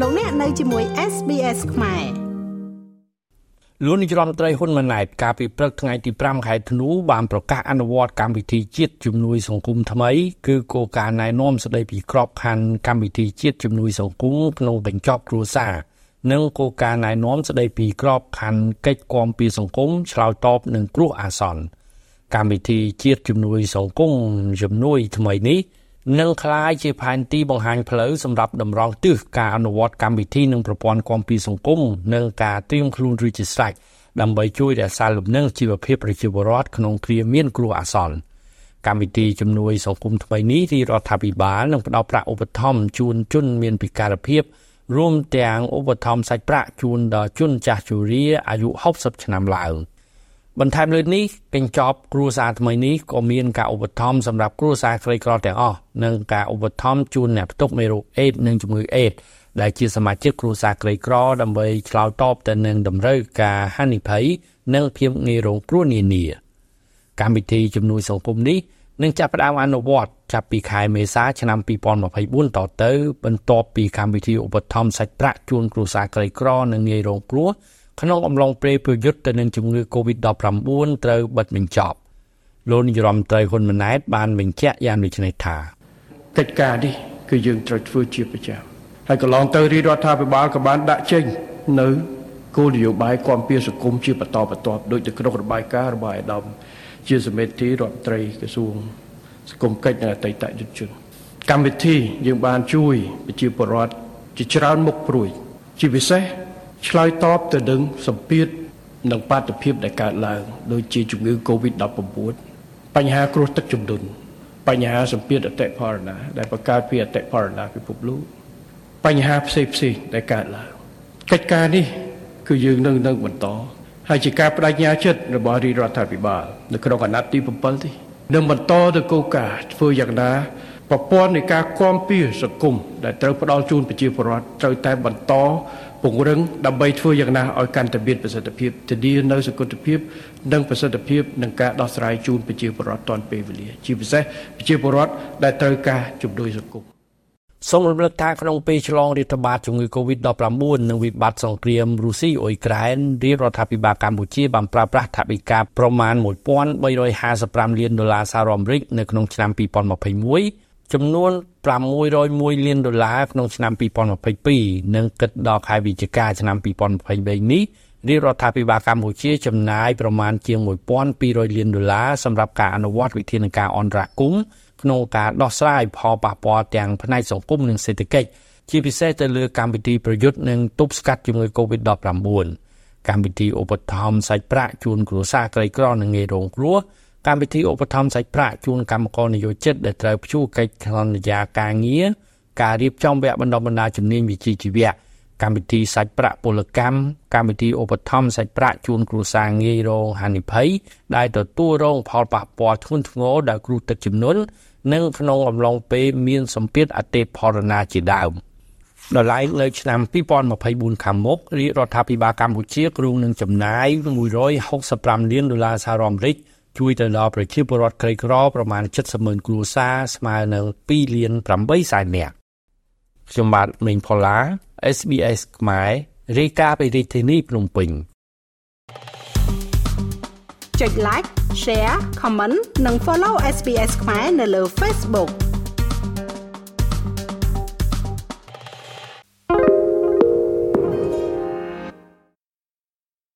លោកអ្នកនៅជាមួយ SBS ខ្មែរលោកនាយរដ្ឋមន្ត្រីហ៊ុនម៉ាណែតកាលពីព្រឹកថ្ងៃទី5ខែធ្នូបានប្រកាសអនុវត្តកម្មវិធីជាតិជំនួយសង្គមថ្មីគឺគោលការណ៍ណែនាំស្តីពីក្របខ័ណ្ឌកម្មវិធីជាតិជំនួយសង្គមក្នុងកញ្ចប់គ្រួសារនិងគោលការណ៍ណែនាំស្តីពីក្របខ័ណ្ឌកិច្ចគាំពារសង្គមឆ្លើយតបនឹងគ្រោះអាសន្នកម្មវិធីជាតិជំនួយសង្គមជំនួយថ្មីនេះ នឹងក្លាយជាផែនទីបង្ហាញផ្លូវសម្រាប់តម្រង់ទិសការអនុវត្តកម្មវិធីនិងប្រព័ន្ធគាំពារសង្គមនិងការត្រៀមខ្លួនរួចជាស្រេចដើម្បីជួយរក្សាលំនឹងជីវភាពប្រជាពលរដ្ឋក្នុងគ្រាមានគ្រោះអាសន្នកម្មវិធីជំនួយសង្គមថ្មីនេះរាជរដ្ឋាភិបាលនឹងផ្តល់ប្រាក់ឧបត្ថម្ភជូនជនមានពិការភាពរួមទាំងឧបត្ថម្ភសាច់ប្រាក់ជូនដល់ជនចាស់ជរាអាយុ60ឆ្នាំឡើង។ បន្ថែមលើនេះកញ្ចប់គ្រួសារថ្មីនេះក៏មានការឧបត្ថម្ភសម្រាប់គ្រួសារក្រីក្រទាំងអស់និងការឧបត្ថម្ភជូនអ្នកផ្ទុកមេរោគអេដនិងជំងឺអេដដែលជាសមាជិកគ្រួសារក្រីក្រដើម្បីឆ្លើយតបទៅនឹងតម្រូវការហានិភ័យនិងភាពងាយរងគ្រោះនានាកម្មវិធីជំនួយសង្គមនេះនឹងចាប់ផ្ដើមអនុវត្តចាប់ពីខែមេសាឆ្នាំ2024តទៅ បន្ទាប់ពីកម្មវិធីឧបត្ថម្ភសាច់ប្រាក់ជូនគ្រួសារក្រីក្រនិងងាយរងគ្រោះ ក្នុងអំឡុងពេលប្រយុទ្ធទៅនឹងជំងឺ Covid-19 ត្រូវបិទបញ្ចប់លោកនាយរដ្ឋមន្ត្រីហ៊ុនម៉ាណែតបានបញ្ជាក់យ៉ាងដូចនេះថាកិច្ចការនេះគឺយើងត្រូវធ្វើជាប្រចាំហើយកន្លងទៅរាជរដ្ឋាភិបាលក៏បានដាក់ចេញនៅគោលនយោបាយគាំពៀសង្គមជាបន្តបន្ទាប់ដោយទៅក្នុងរបាយការណ៍របស់អាដាមជាសមិទ្ធិរដ្ឋមន្ត្រីក្រសួងសង្គមកិច្ចនិងអតីតយុទ្ធជនកម្មវិធីយើងបានជួយប្រជាពលរដ្ឋជាច្រើនមុខព្រួយជាពិសេស ឆ្លើយតបទៅនឹងសម្ពាធនិងបាតុភិបដែលកើតឡើងដូចជាជំងឺ Covid-19 បញ្ហាគ្រោះទឹកជំនន់បញ្ហាសម្ពាធអតិផរណាដែលបង្កើតពីអតិផរណាពិភពលោកបញ្ហាផ្សេងផ្សេងដែលកើតឡើងកិច្ចការនេះគឺយើងនឹងនឹងបន្តហើយជាការបដិញ្ញាចិត្តរបស់រាជរដ្ឋាភិបាលនៅក្នុងអាណត្តិទី7នេះនឹងបន្តទៅគោលការណ៍ធ្វើយ៉ាងណា ប្រព័ន្ធនៃការគាំពៀសង្គមដែលត្រូវផ្ដល់ជូនប្រជាពលរដ្ឋត្រូវតែបន្តពង្រឹងដើម្បីធ្វើយ៉ាងណាឲ្យកាន់តែមានប្រសិទ្ធភាពធានានៅសកម្មភាព និងប្រសិទ្ធភាពនឹងការដោះស្រាយជូនប្រជាពលរដ្ឋទាន់ពេលវេលា ជាពិសេសប្រជាពលរដ្ឋដែលត្រូវការជំនួយសង្គមសូមរំលឹកថាក្នុងពេលឆ្លងរាតត្បាតជំងឺ Covid-19 និងវិបត្តិសង្គ្រាមរុស្ស៊ីអ៊ុយក្រែនរាជរដ្ឋាភិបាលកម្ពុជាបានប្រើប្រាស់ថវិកាប្រមាណ1355លានដុល្លារសហរដ្ឋអាមេរិកនៅក្នុងឆ្នាំ2021 ចំនួន601លានដុល្លារក្នុងឆ្នាំ2022និងគិតដល់ខែវិច្ឆិកាឆ្នាំ2023នេះរាជរដ្ឋាភិបាលកម្ពុជាចំណាយប្រមាណជាង1200លានដុល្លារសម្រាប់ការអនុវត្តវិធានការអន្តរាគមន៍ក្នុងការដោះស្រាយផលប៉ះពាល់ទាំងផ្នែកសង្គមនិងសេដ្ឋកិច្ចជាពិសេសទៅលើកម្មវិធីប្រយុទ្ធនឹងទប់ស្កាត់ជំងឺ Covid-19 កម្មវិធីឧបត្ថម្ភសាច់ប្រាក់ជូនគ្រួសារក្រីក្រនិងងាយរងគ្រោះ កម្មវិធីឧបត្ថម្ភសាច់ប្រាក់ជូនកម្មករនិយោជិតដែលត្រូវព្យួរកិច្ចសន្យាការងារការរៀបចំវគ្គបណ្ដុះបណ្ដាលជំនាញវិជ្ជាជីវៈកម្មវិធីសាច់ប្រាក់ពលកម្មកម្មវិធីឧបត្ថម្ភសាច់ប្រាក់ជូនគ្រួសារងាយរងហានិភ័យដែលទទួលរងផលប៉ះពាល់ធ្ងន់ធ្ងរដោយគ្រោះទឹកជំនន់និងក្នុងអំឡុងពេលមានសម្ពាធអតិផរណាជាដើមដល់ឡែកនៅឆ្នាំ2024ខាងមុខរាជរដ្ឋាភិបាលកម្ពុជាគ្រោងនឹងចំណាយ165លានដុល្លារសហរដ្ឋអាមេរិក ជួយទៅដល់ប្រជាពលរដ្ឋក្រីក្រប្រមាណ70ម៉ឺនគ្រួសារស្មើនឹង2លាន8សែននាក់ខ្ញុំបាទមេងផល្លា SBS ខ្មែររាយការណ៍ពីរាជធានីភ្នំពេញចុច like share comment និង follow SBS ខ្មែរនៅលើ Facebook